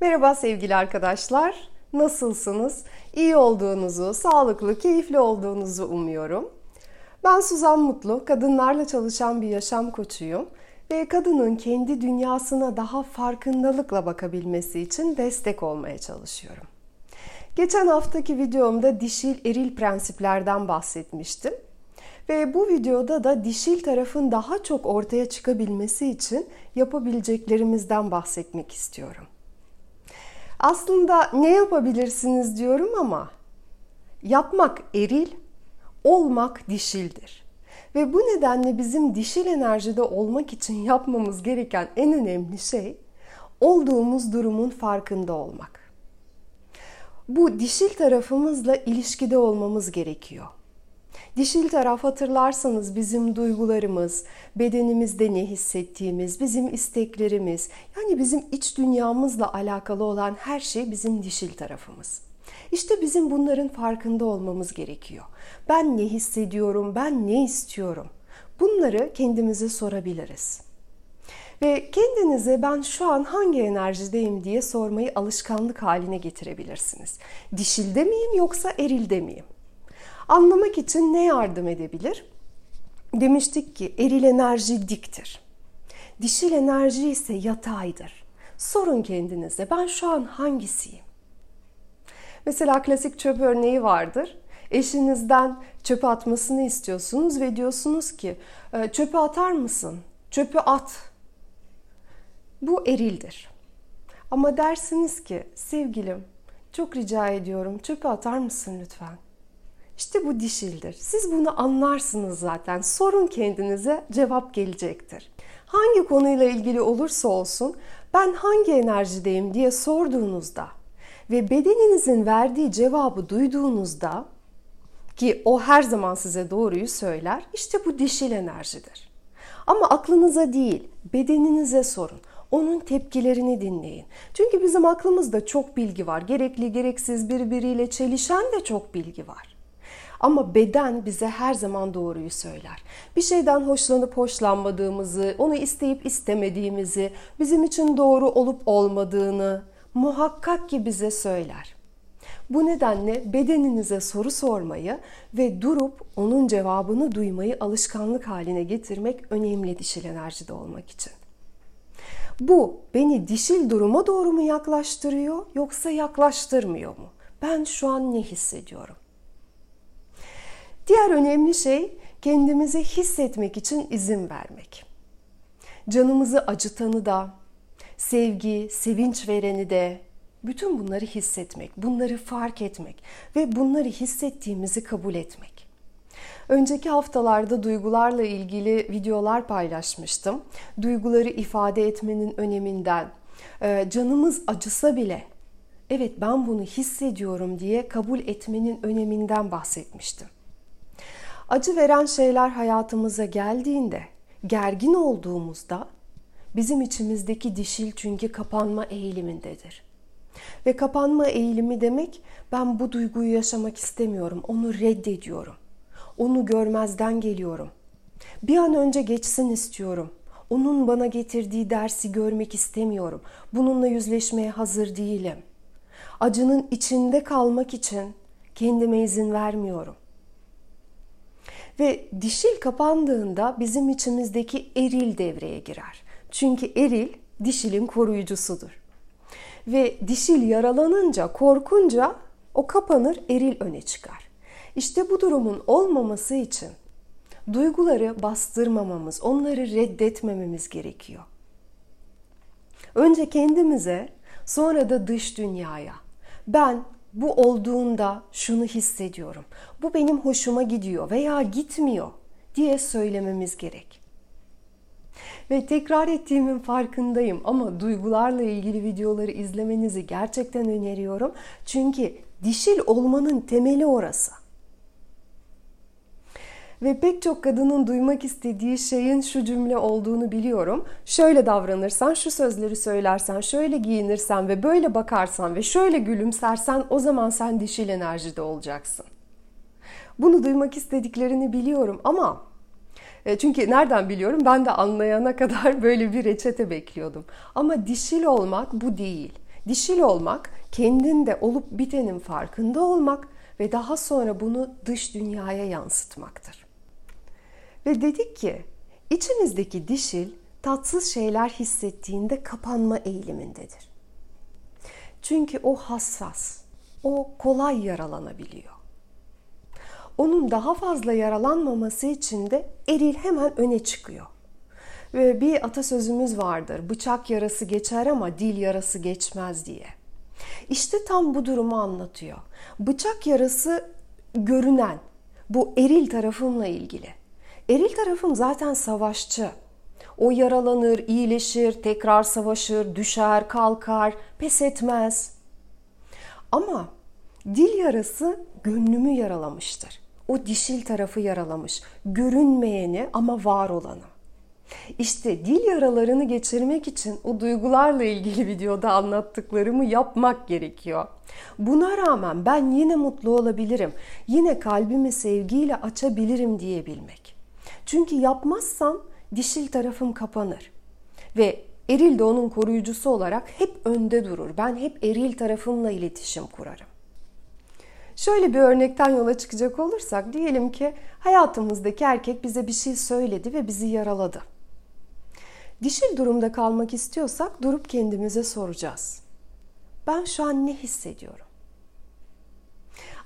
Merhaba sevgili arkadaşlar. Nasılsınız? İyi olduğunuzu, sağlıklı, keyifli olduğunuzu umuyorum. Ben Suzan Mutlu, kadınlarla çalışan bir yaşam koçuyum ve kadının kendi dünyasına daha farkındalıkla bakabilmesi için destek olmaya çalışıyorum. Geçen haftaki videomda dişil eril prensiplerden bahsetmiştim. Ve bu videoda da dişil tarafın daha çok ortaya çıkabilmesi için yapabileceklerimizden bahsetmek istiyorum. Aslında ne yapabilirsiniz diyorum ama yapmak eril, olmak dişildir. Ve bu nedenle bizim dişil enerjide olmak için yapmamız gereken en önemli şey olduğumuz durumun farkında olmak. Bu dişil tarafımızla ilişkide olmamız gerekiyor. Dişil taraf hatırlarsanız bizim duygularımız, bedenimizde ne hissettiğimiz, bizim isteklerimiz, yani bizim iç dünyamızla alakalı olan her şey bizim dişil tarafımız. İşte bizim bunların farkında olmamız gerekiyor. Ben ne hissediyorum, ben ne istiyorum? Bunları kendimize sorabiliriz. Ve kendinize ben şu an hangi enerjideyim diye sormayı alışkanlık haline getirebilirsiniz. Dişilde miyim yoksa erilde miyim? Anlamak için ne yardım edebilir? Demiştik ki eril enerji diktir. Dişil enerji ise yataydır. Sorun kendinize ben şu an hangisiyim? Mesela klasik çöp örneği vardır. Eşinizden çöpe atmasını istiyorsunuz ve diyorsunuz ki e, çöpü atar mısın? Çöpü at. Bu erildir. Ama dersiniz ki sevgilim çok rica ediyorum çöpü atar mısın lütfen? İşte bu dişildir. Siz bunu anlarsınız zaten. Sorun kendinize cevap gelecektir. Hangi konuyla ilgili olursa olsun ben hangi enerjideyim diye sorduğunuzda ve bedeninizin verdiği cevabı duyduğunuzda ki o her zaman size doğruyu söyler. İşte bu dişil enerjidir. Ama aklınıza değil, bedeninize sorun. Onun tepkilerini dinleyin. Çünkü bizim aklımızda çok bilgi var. Gerekli, gereksiz, birbiriyle çelişen de çok bilgi var. Ama beden bize her zaman doğruyu söyler. Bir şeyden hoşlanıp hoşlanmadığımızı, onu isteyip istemediğimizi, bizim için doğru olup olmadığını muhakkak ki bize söyler. Bu nedenle bedeninize soru sormayı ve durup onun cevabını duymayı alışkanlık haline getirmek önemli dişil enerjide olmak için. Bu beni dişil duruma doğru mu yaklaştırıyor yoksa yaklaştırmıyor mu? Ben şu an ne hissediyorum? Diğer önemli şey kendimizi hissetmek için izin vermek. Canımızı acıtanı da, sevgi, sevinç vereni de, bütün bunları hissetmek, bunları fark etmek ve bunları hissettiğimizi kabul etmek. Önceki haftalarda duygularla ilgili videolar paylaşmıştım. Duyguları ifade etmenin öneminden, e, canımız acısa bile evet ben bunu hissediyorum diye kabul etmenin öneminden bahsetmiştim. Acı veren şeyler hayatımıza geldiğinde, gergin olduğumuzda bizim içimizdeki dişil çünkü kapanma eğilimindedir. Ve kapanma eğilimi demek ben bu duyguyu yaşamak istemiyorum, onu reddediyorum. Onu görmezden geliyorum. Bir an önce geçsin istiyorum. Onun bana getirdiği dersi görmek istemiyorum. Bununla yüzleşmeye hazır değilim. Acının içinde kalmak için kendime izin vermiyorum. Ve dişil kapandığında bizim içimizdeki eril devreye girer. Çünkü eril dişilin koruyucusudur. Ve dişil yaralanınca, korkunca o kapanır, eril öne çıkar. İşte bu durumun olmaması için duyguları bastırmamamız, onları reddetmememiz gerekiyor. Önce kendimize, sonra da dış dünyaya. Ben bu olduğunda şunu hissediyorum. Bu benim hoşuma gidiyor veya gitmiyor diye söylememiz gerek. Ve tekrar ettiğimin farkındayım ama duygularla ilgili videoları izlemenizi gerçekten öneriyorum. Çünkü dişil olmanın temeli orası. Ve pek çok kadının duymak istediği şeyin şu cümle olduğunu biliyorum. Şöyle davranırsan, şu sözleri söylersen, şöyle giyinirsen ve böyle bakarsan ve şöyle gülümsersen o zaman sen dişil enerjide olacaksın. Bunu duymak istediklerini biliyorum ama e, çünkü nereden biliyorum? Ben de anlayana kadar böyle bir reçete bekliyordum. Ama dişil olmak bu değil. Dişil olmak, kendinde olup bitenin farkında olmak ve daha sonra bunu dış dünyaya yansıtmaktır. Ve dedik ki içimizdeki dişil tatsız şeyler hissettiğinde kapanma eğilimindedir. Çünkü o hassas, o kolay yaralanabiliyor. Onun daha fazla yaralanmaması için de eril hemen öne çıkıyor. Ve bir atasözümüz vardır. Bıçak yarası geçer ama dil yarası geçmez diye. İşte tam bu durumu anlatıyor. Bıçak yarası görünen bu eril tarafımla ilgili. Eril tarafım zaten savaşçı. O yaralanır, iyileşir, tekrar savaşır, düşer, kalkar, pes etmez. Ama dil yarası gönlümü yaralamıştır. O dişil tarafı yaralamış. Görünmeyeni ama var olanı. İşte dil yaralarını geçirmek için o duygularla ilgili videoda anlattıklarımı yapmak gerekiyor. Buna rağmen ben yine mutlu olabilirim. Yine kalbimi sevgiyle açabilirim diyebilmek. Çünkü yapmazsam dişil tarafım kapanır. Ve eril de onun koruyucusu olarak hep önde durur. Ben hep eril tarafımla iletişim kurarım. Şöyle bir örnekten yola çıkacak olursak diyelim ki hayatımızdaki erkek bize bir şey söyledi ve bizi yaraladı. Dişil durumda kalmak istiyorsak durup kendimize soracağız. Ben şu an ne hissediyorum?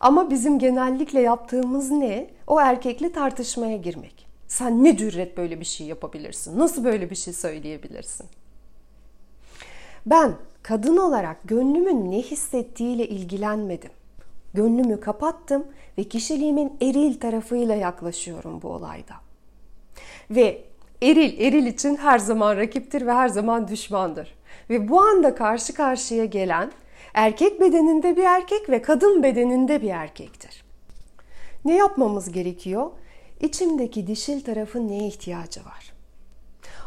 Ama bizim genellikle yaptığımız ne? O erkekle tartışmaya girmek. Sen ne cüret böyle bir şey yapabilirsin? Nasıl böyle bir şey söyleyebilirsin? Ben kadın olarak gönlümün ne hissettiğiyle ilgilenmedim. Gönlümü kapattım ve kişiliğimin eril tarafıyla yaklaşıyorum bu olayda. Ve eril, eril için her zaman rakiptir ve her zaman düşmandır. Ve bu anda karşı karşıya gelen erkek bedeninde bir erkek ve kadın bedeninde bir erkektir. Ne yapmamız gerekiyor? İçimdeki dişil tarafın neye ihtiyacı var?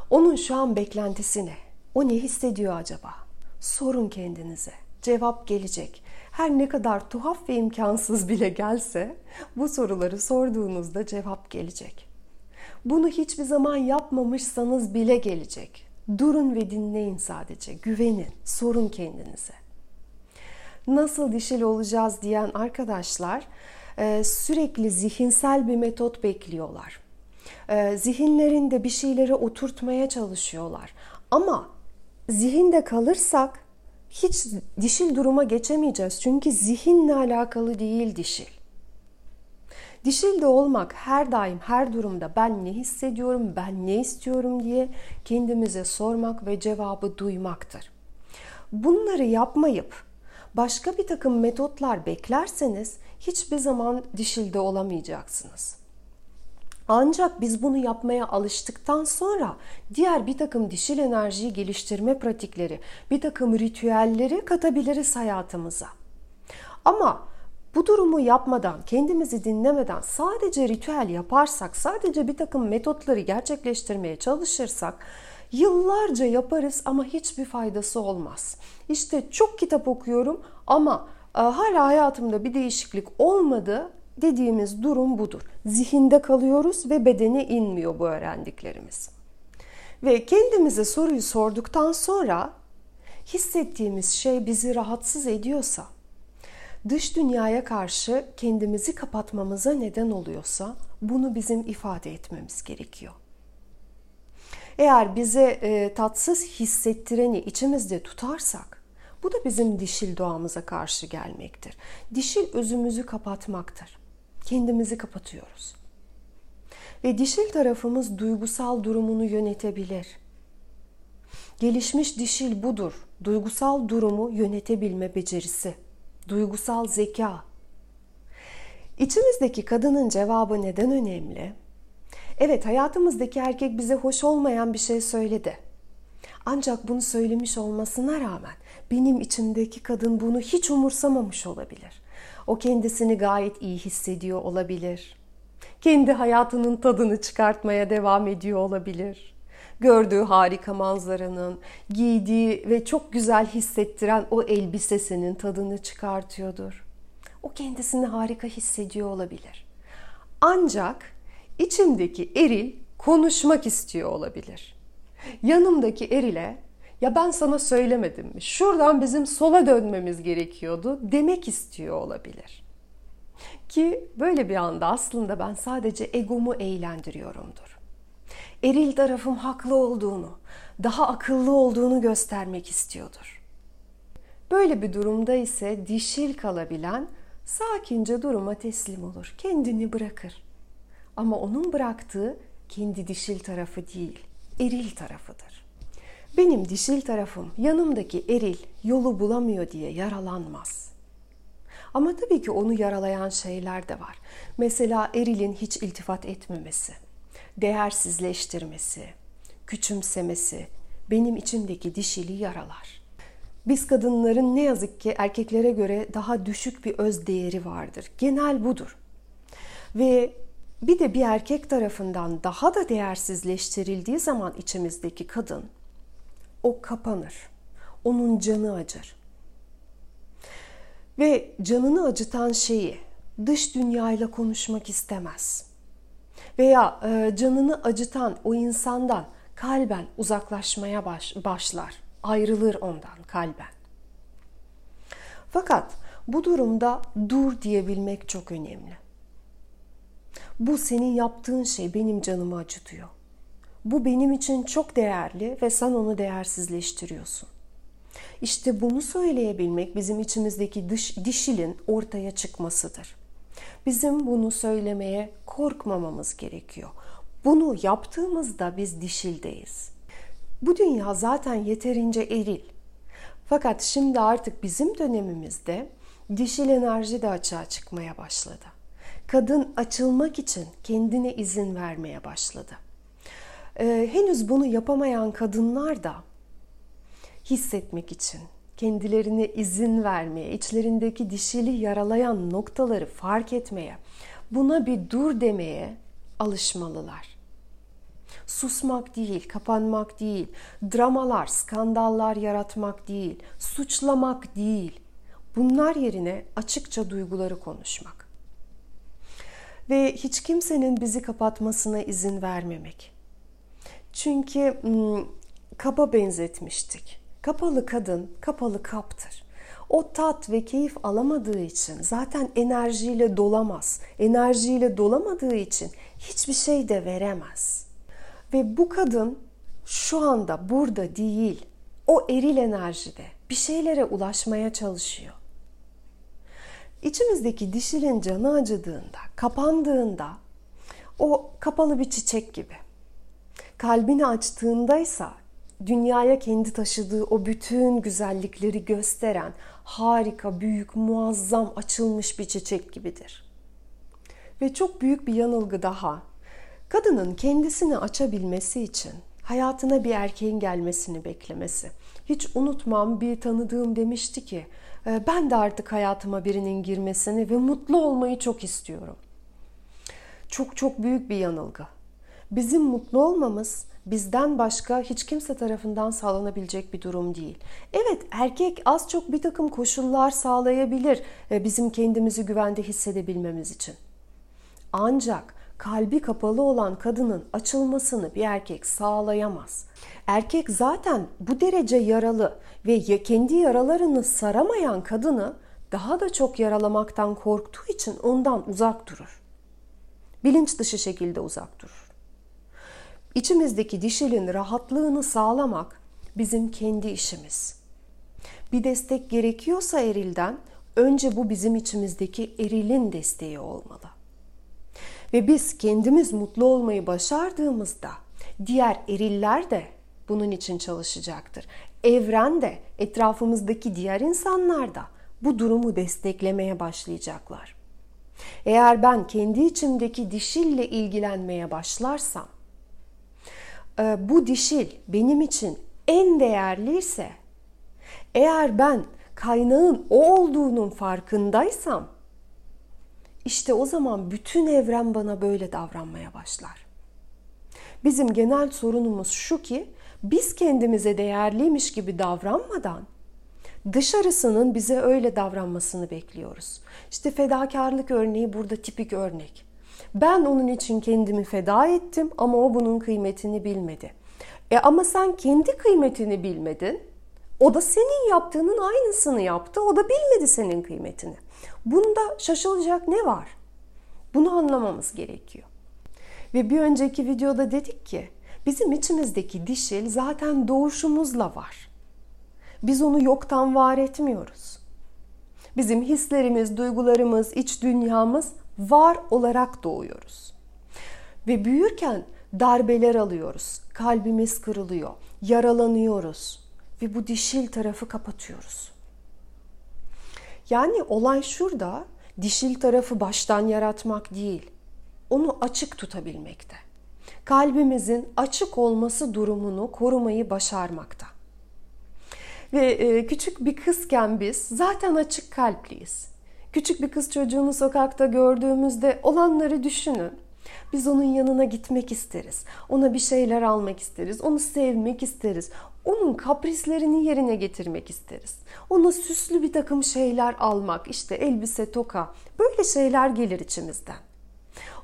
Onun şu an beklentisi ne? O ne hissediyor acaba? Sorun kendinize. Cevap gelecek. Her ne kadar tuhaf ve imkansız bile gelse bu soruları sorduğunuzda cevap gelecek. Bunu hiçbir zaman yapmamışsanız bile gelecek. Durun ve dinleyin sadece. Güvenin. Sorun kendinize. Nasıl dişil olacağız diyen arkadaşlar sürekli zihinsel bir metot bekliyorlar. E, zihinlerinde bir şeyleri oturtmaya çalışıyorlar. Ama zihinde kalırsak hiç dişil duruma geçemeyeceğiz. Çünkü zihinle alakalı değil dişil. Dişil de olmak her daim her durumda ben ne hissediyorum, ben ne istiyorum diye kendimize sormak ve cevabı duymaktır. Bunları yapmayıp başka bir takım metotlar beklerseniz hiçbir zaman dişilde olamayacaksınız. Ancak biz bunu yapmaya alıştıktan sonra diğer bir takım dişil enerjiyi geliştirme pratikleri, bir takım ritüelleri katabiliriz hayatımıza. Ama bu durumu yapmadan, kendimizi dinlemeden sadece ritüel yaparsak, sadece bir takım metotları gerçekleştirmeye çalışırsak yıllarca yaparız ama hiçbir faydası olmaz. İşte çok kitap okuyorum ama hala hayatımda bir değişiklik olmadı dediğimiz durum budur. Zihinde kalıyoruz ve bedene inmiyor bu öğrendiklerimiz. Ve kendimize soruyu sorduktan sonra hissettiğimiz şey bizi rahatsız ediyorsa, dış dünyaya karşı kendimizi kapatmamıza neden oluyorsa bunu bizim ifade etmemiz gerekiyor. Eğer bize e, tatsız hissettireni içimizde tutarsak bu da bizim dişil doğamıza karşı gelmektir. Dişil özümüzü kapatmaktır kendimizi kapatıyoruz. Ve dişil tarafımız duygusal durumunu yönetebilir. Gelişmiş dişil budur. Duygusal durumu yönetebilme becerisi. Duygusal zeka. İçimizdeki kadının cevabı neden önemli? Evet hayatımızdaki erkek bize hoş olmayan bir şey söyledi. Ancak bunu söylemiş olmasına rağmen benim içimdeki kadın bunu hiç umursamamış olabilir. O kendisini gayet iyi hissediyor olabilir. Kendi hayatının tadını çıkartmaya devam ediyor olabilir. Gördüğü harika manzaranın, giydiği ve çok güzel hissettiren o elbisesinin tadını çıkartıyordur. O kendisini harika hissediyor olabilir. Ancak içimdeki eril konuşmak istiyor olabilir. Yanımdaki erile Ya ben sana söylemedim mi? Şuradan bizim sola dönmemiz gerekiyordu demek istiyor olabilir. Ki böyle bir anda aslında ben sadece egomu eğlendiriyorumdur. Eril tarafım haklı olduğunu, daha akıllı olduğunu göstermek istiyordur. Böyle bir durumda ise dişil kalabilen sakince duruma teslim olur, kendini bırakır. Ama onun bıraktığı kendi dişil tarafı değil, eril tarafıdır. Benim dişil tarafım yanımdaki eril yolu bulamıyor diye yaralanmaz. Ama tabii ki onu yaralayan şeyler de var. Mesela erilin hiç iltifat etmemesi, değersizleştirmesi, küçümsemesi benim içimdeki dişili yaralar. Biz kadınların ne yazık ki erkeklere göre daha düşük bir öz değeri vardır. Genel budur. Ve bir de bir erkek tarafından daha da değersizleştirildiği zaman içimizdeki kadın o kapanır. Onun canı acır. Ve canını acıtan şeyi dış dünyayla konuşmak istemez. Veya e, canını acıtan o insandan kalben uzaklaşmaya baş, başlar. Ayrılır ondan kalben. Fakat bu durumda dur diyebilmek çok önemli. Bu senin yaptığın şey benim canımı acıtıyor. Bu benim için çok değerli ve sen onu değersizleştiriyorsun. İşte bunu söyleyebilmek bizim içimizdeki dış, dişilin ortaya çıkmasıdır. Bizim bunu söylemeye korkmamamız gerekiyor. Bunu yaptığımızda biz dişildeyiz. Bu dünya zaten yeterince eril. Fakat şimdi artık bizim dönemimizde dişil enerji de açığa çıkmaya başladı. Kadın açılmak için kendine izin vermeye başladı. Ee, henüz bunu yapamayan kadınlar da hissetmek için, kendilerine izin vermeye, içlerindeki dişili yaralayan noktaları fark etmeye, buna bir dur demeye alışmalılar. Susmak değil, kapanmak değil, dramalar, skandallar yaratmak değil, suçlamak değil. Bunlar yerine açıkça duyguları konuşmak. Ve hiç kimsenin bizi kapatmasına izin vermemek. Çünkü kaba benzetmiştik. Kapalı kadın kapalı kaptır. O tat ve keyif alamadığı için zaten enerjiyle dolamaz. Enerjiyle dolamadığı için hiçbir şey de veremez. Ve bu kadın şu anda burada değil. O eril enerjide bir şeylere ulaşmaya çalışıyor. İçimizdeki dişilin canı acıdığında, kapandığında o kapalı bir çiçek gibi. Kalbini açtığındaysa dünyaya kendi taşıdığı o bütün güzellikleri gösteren harika, büyük, muazzam açılmış bir çiçek gibidir. Ve çok büyük bir yanılgı daha. Kadının kendisini açabilmesi için hayatına bir erkeğin gelmesini beklemesi. Hiç unutmam bir tanıdığım demişti ki ee, ben de artık hayatıma birinin girmesini ve mutlu olmayı çok istiyorum. Çok çok büyük bir yanılgı. Bizim mutlu olmamız bizden başka hiç kimse tarafından sağlanabilecek bir durum değil. Evet erkek az çok bir takım koşullar sağlayabilir e, bizim kendimizi güvende hissedebilmemiz için. Ancak kalbi kapalı olan kadının açılmasını bir erkek sağlayamaz. Erkek zaten bu derece yaralı ve kendi yaralarını saramayan kadını daha da çok yaralamaktan korktuğu için ondan uzak durur. Bilinç dışı şekilde uzak durur. İçimizdeki dişilin rahatlığını sağlamak bizim kendi işimiz. Bir destek gerekiyorsa erilden önce bu bizim içimizdeki erilin desteği olmalı. Ve biz kendimiz mutlu olmayı başardığımızda diğer eriller de bunun için çalışacaktır. Evren de etrafımızdaki diğer insanlar da bu durumu desteklemeye başlayacaklar. Eğer ben kendi içimdeki dişille ilgilenmeye başlarsam, bu dişil benim için en değerliyse, eğer ben kaynağın o olduğunun farkındaysam, işte o zaman bütün evren bana böyle davranmaya başlar. Bizim genel sorunumuz şu ki biz kendimize değerliymiş gibi davranmadan dışarısının bize öyle davranmasını bekliyoruz. İşte fedakarlık örneği burada tipik örnek. Ben onun için kendimi feda ettim ama o bunun kıymetini bilmedi. E ama sen kendi kıymetini bilmedin. O da senin yaptığının aynısını yaptı. O da bilmedi senin kıymetini. Bunda şaşılacak ne var? Bunu anlamamız gerekiyor. Ve bir önceki videoda dedik ki bizim içimizdeki dişil zaten doğuşumuzla var. Biz onu yoktan var etmiyoruz. Bizim hislerimiz, duygularımız, iç dünyamız var olarak doğuyoruz. Ve büyürken darbeler alıyoruz. Kalbimiz kırılıyor, yaralanıyoruz ve bu dişil tarafı kapatıyoruz. Yani olay şurada dişil tarafı baştan yaratmak değil, onu açık tutabilmekte. Kalbimizin açık olması durumunu korumayı başarmakta. Ve e, küçük bir kızken biz zaten açık kalpliyiz. Küçük bir kız çocuğunu sokakta gördüğümüzde olanları düşünün. Biz onun yanına gitmek isteriz. Ona bir şeyler almak isteriz. Onu sevmek isteriz. Onun kaprislerini yerine getirmek isteriz. Ona süslü bir takım şeyler almak, işte elbise, toka, böyle şeyler gelir içimizden.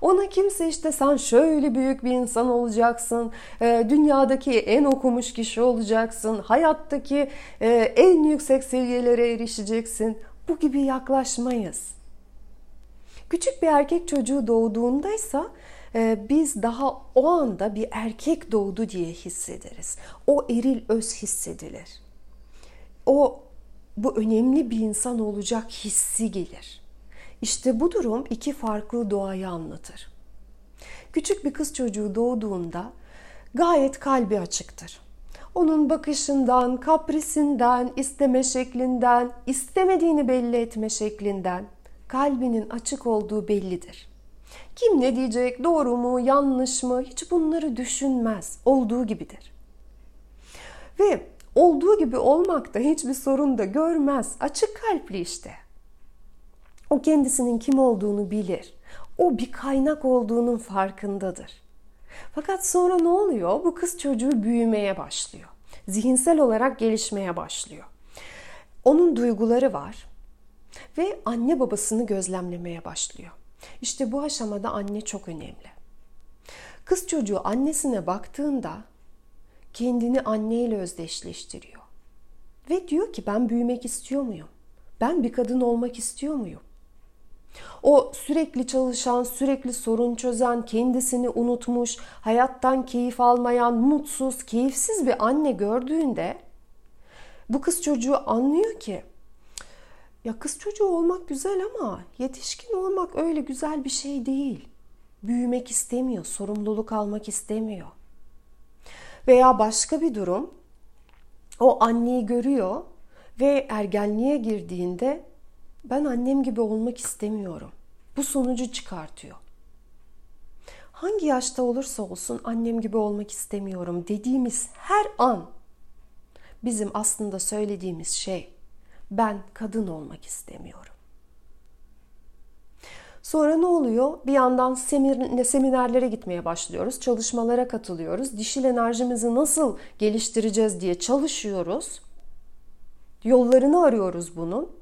Ona kimse işte sen şöyle büyük bir insan olacaksın, e, dünyadaki en okumuş kişi olacaksın, hayattaki e, en yüksek seviyelere erişeceksin. Bu gibi yaklaşmayız. Küçük bir erkek çocuğu doğduğundaysa e, biz daha o anda bir erkek doğdu diye hissederiz. O eril öz hissedilir. O bu önemli bir insan olacak hissi gelir. İşte bu durum iki farklı doğayı anlatır. Küçük bir kız çocuğu doğduğunda gayet kalbi açıktır. Onun bakışından, kaprisinden, isteme şeklinden, istemediğini belli etme şeklinden kalbinin açık olduğu bellidir. Kim ne diyecek, doğru mu, yanlış mı hiç bunları düşünmez. Olduğu gibidir. Ve olduğu gibi olmakta hiçbir sorun da görmez. Açık kalpli işte. O kendisinin kim olduğunu bilir. O bir kaynak olduğunun farkındadır. Fakat sonra ne oluyor? Bu kız çocuğu büyümeye başlıyor. Zihinsel olarak gelişmeye başlıyor. Onun duyguları var ve anne babasını gözlemlemeye başlıyor. İşte bu aşamada anne çok önemli. Kız çocuğu annesine baktığında kendini anneyle özdeşleştiriyor. Ve diyor ki ben büyümek istiyor muyum? Ben bir kadın olmak istiyor muyum? O sürekli çalışan, sürekli sorun çözen, kendisini unutmuş, hayattan keyif almayan, mutsuz, keyifsiz bir anne gördüğünde bu kız çocuğu anlıyor ki ya kız çocuğu olmak güzel ama yetişkin olmak öyle güzel bir şey değil. Büyümek istemiyor, sorumluluk almak istemiyor. Veya başka bir durum o anneyi görüyor ve ergenliğe girdiğinde ben annem gibi olmak istemiyorum. Bu sonucu çıkartıyor. Hangi yaşta olursa olsun annem gibi olmak istemiyorum dediğimiz her an bizim aslında söylediğimiz şey ben kadın olmak istemiyorum. Sonra ne oluyor? Bir yandan seminerlere gitmeye başlıyoruz, çalışmalara katılıyoruz. Dişil enerjimizi nasıl geliştireceğiz diye çalışıyoruz. Yollarını arıyoruz bunun.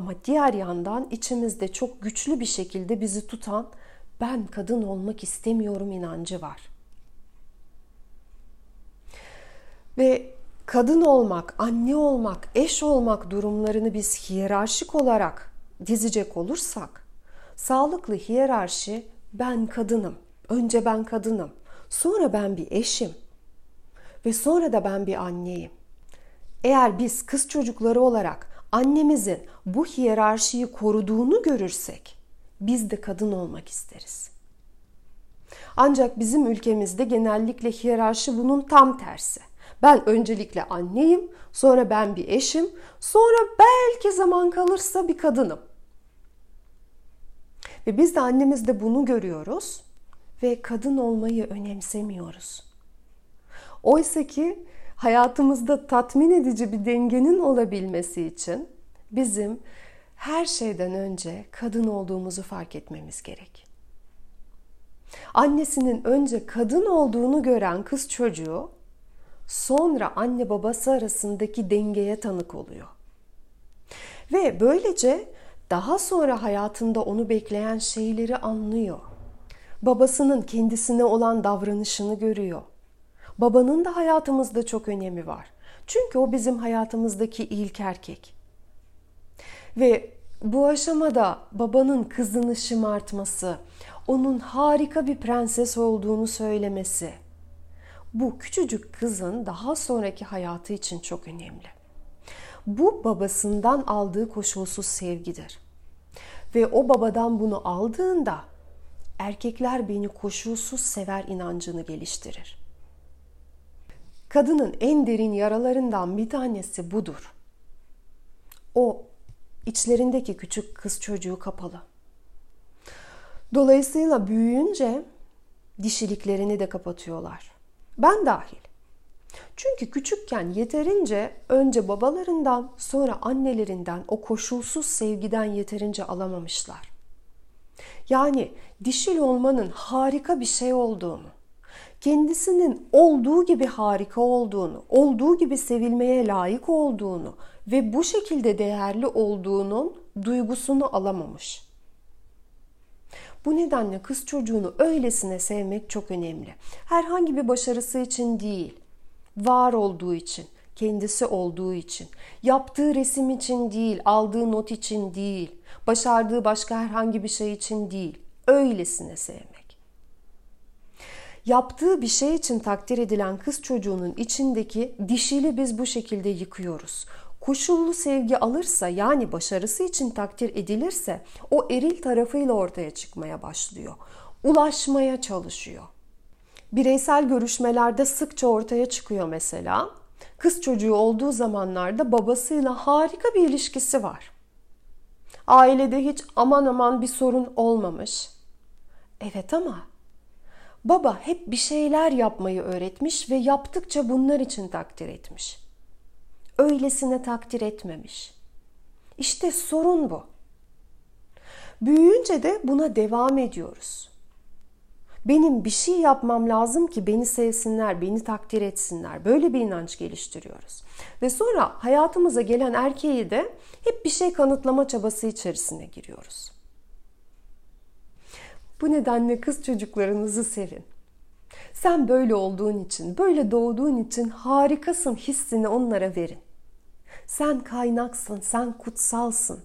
Ama diğer yandan içimizde çok güçlü bir şekilde bizi tutan ben kadın olmak istemiyorum inancı var. Ve kadın olmak, anne olmak, eş olmak durumlarını biz hiyerarşik olarak dizecek olursak sağlıklı hiyerarşi ben kadınım. Önce ben kadınım. Sonra ben bir eşim. Ve sonra da ben bir anneyim. Eğer biz kız çocukları olarak annemizin bu hiyerarşiyi koruduğunu görürsek biz de kadın olmak isteriz. Ancak bizim ülkemizde genellikle hiyerarşi bunun tam tersi. Ben öncelikle anneyim, sonra ben bir eşim, sonra belki zaman kalırsa bir kadınım. Ve biz de annemizde bunu görüyoruz ve kadın olmayı önemsemiyoruz. Oysa ki hayatımızda tatmin edici bir dengenin olabilmesi için bizim her şeyden önce kadın olduğumuzu fark etmemiz gerek. Annesinin önce kadın olduğunu gören kız çocuğu sonra anne babası arasındaki dengeye tanık oluyor. Ve böylece daha sonra hayatında onu bekleyen şeyleri anlıyor. Babasının kendisine olan davranışını görüyor. Babanın da hayatımızda çok önemi var. Çünkü o bizim hayatımızdaki ilk erkek. Ve bu aşamada babanın kızını şımartması, onun harika bir prenses olduğunu söylemesi, bu küçücük kızın daha sonraki hayatı için çok önemli. Bu babasından aldığı koşulsuz sevgidir. Ve o babadan bunu aldığında erkekler beni koşulsuz sever inancını geliştirir. Kadının en derin yaralarından bir tanesi budur. O içlerindeki küçük kız çocuğu kapalı. Dolayısıyla büyüyünce dişiliklerini de kapatıyorlar. Ben dahil. Çünkü küçükken yeterince önce babalarından sonra annelerinden o koşulsuz sevgiden yeterince alamamışlar. Yani dişil olmanın harika bir şey olduğunu, kendisinin olduğu gibi harika olduğunu, olduğu gibi sevilmeye layık olduğunu ve bu şekilde değerli olduğunun duygusunu alamamış. Bu nedenle kız çocuğunu öylesine sevmek çok önemli. Herhangi bir başarısı için değil, var olduğu için, kendisi olduğu için, yaptığı resim için değil, aldığı not için değil, başardığı başka herhangi bir şey için değil, öylesine sevmek. Yaptığı bir şey için takdir edilen kız çocuğunun içindeki dişili biz bu şekilde yıkıyoruz koşullu sevgi alırsa yani başarısı için takdir edilirse o eril tarafıyla ortaya çıkmaya başlıyor. Ulaşmaya çalışıyor. Bireysel görüşmelerde sıkça ortaya çıkıyor mesela. Kız çocuğu olduğu zamanlarda babasıyla harika bir ilişkisi var. Ailede hiç aman aman bir sorun olmamış. Evet ama baba hep bir şeyler yapmayı öğretmiş ve yaptıkça bunlar için takdir etmiş öylesine takdir etmemiş. İşte sorun bu. Büyüyünce de buna devam ediyoruz. Benim bir şey yapmam lazım ki beni sevsinler, beni takdir etsinler. Böyle bir inanç geliştiriyoruz. Ve sonra hayatımıza gelen erkeği de hep bir şey kanıtlama çabası içerisine giriyoruz. Bu nedenle kız çocuklarınızı sevin. Sen böyle olduğun için, böyle doğduğun için harikasın hissini onlara verin. Sen kaynaksın, sen kutsalsın.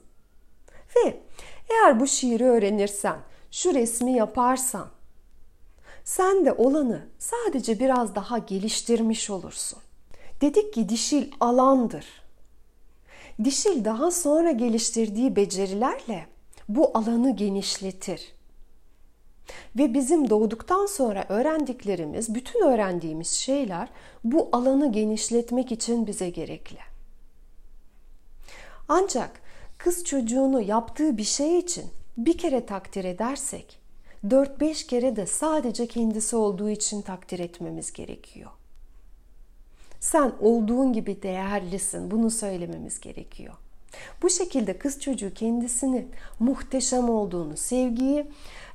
Ve eğer bu şiiri öğrenirsen, şu resmi yaparsan, sen de olanı sadece biraz daha geliştirmiş olursun. Dedik ki dişil alandır. Dişil daha sonra geliştirdiği becerilerle bu alanı genişletir. Ve bizim doğduktan sonra öğrendiklerimiz, bütün öğrendiğimiz şeyler bu alanı genişletmek için bize gerekli. Ancak kız çocuğunu yaptığı bir şey için bir kere takdir edersek 4-5 kere de sadece kendisi olduğu için takdir etmemiz gerekiyor. Sen olduğun gibi değerlisin. Bunu söylememiz gerekiyor. Bu şekilde kız çocuğu kendisini muhteşem olduğunu, sevgiyi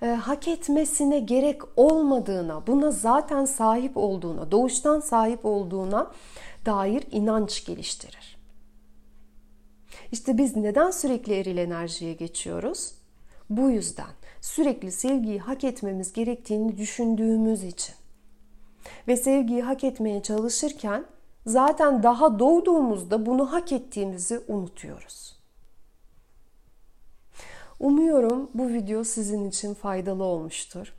e, hak etmesine gerek olmadığına, buna zaten sahip olduğuna, doğuştan sahip olduğuna dair inanç geliştirir. İşte biz neden sürekli eril enerjiye geçiyoruz? Bu yüzden sürekli sevgiyi hak etmemiz gerektiğini düşündüğümüz için. Ve sevgiyi hak etmeye çalışırken zaten daha doğduğumuzda bunu hak ettiğimizi unutuyoruz. Umuyorum bu video sizin için faydalı olmuştur.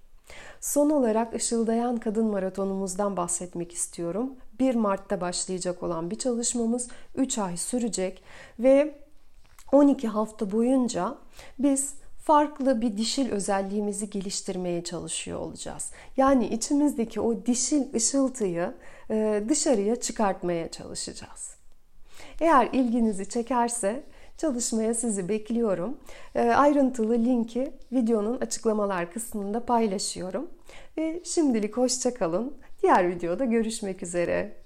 Son olarak Işıldayan Kadın Maratonumuzdan bahsetmek istiyorum. 1 Mart'ta başlayacak olan bir çalışmamız 3 ay sürecek ve 12 hafta boyunca biz farklı bir dişil özelliğimizi geliştirmeye çalışıyor olacağız. Yani içimizdeki o dişil ışıltıyı e, dışarıya çıkartmaya çalışacağız. Eğer ilginizi çekerse çalışmaya sizi bekliyorum. E, ayrıntılı linki videonun açıklamalar kısmında paylaşıyorum. Ve şimdilik hoşçakalın. Diğer videoda görüşmek üzere.